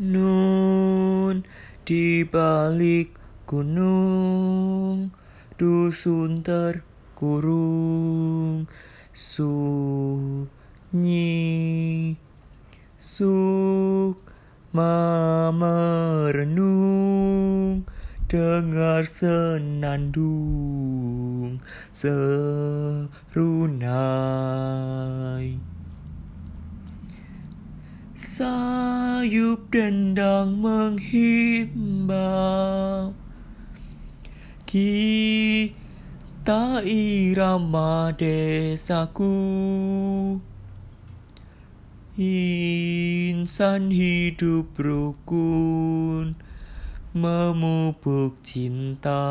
Nun di balik gunung dusun terkurung sunyi sukma merenung dengar senandung serunai Sayup dendang menghimbau. Kita irama desaku. Insan hidup rukun Memupuk cinta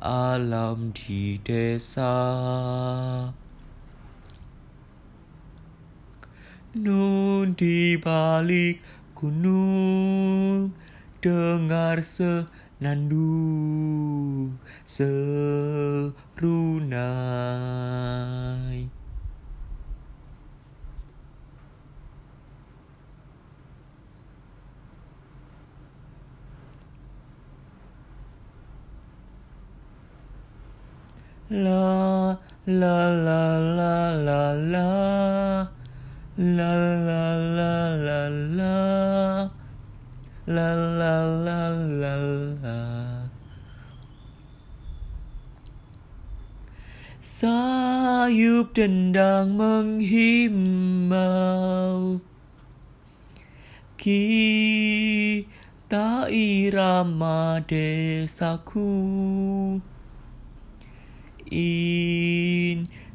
Alam di desa Nun di balik gunung dengar senandung serunai. La la la la la la La la la la la. La la la la la. Sayup dendang menghimbau. Kita irama desaku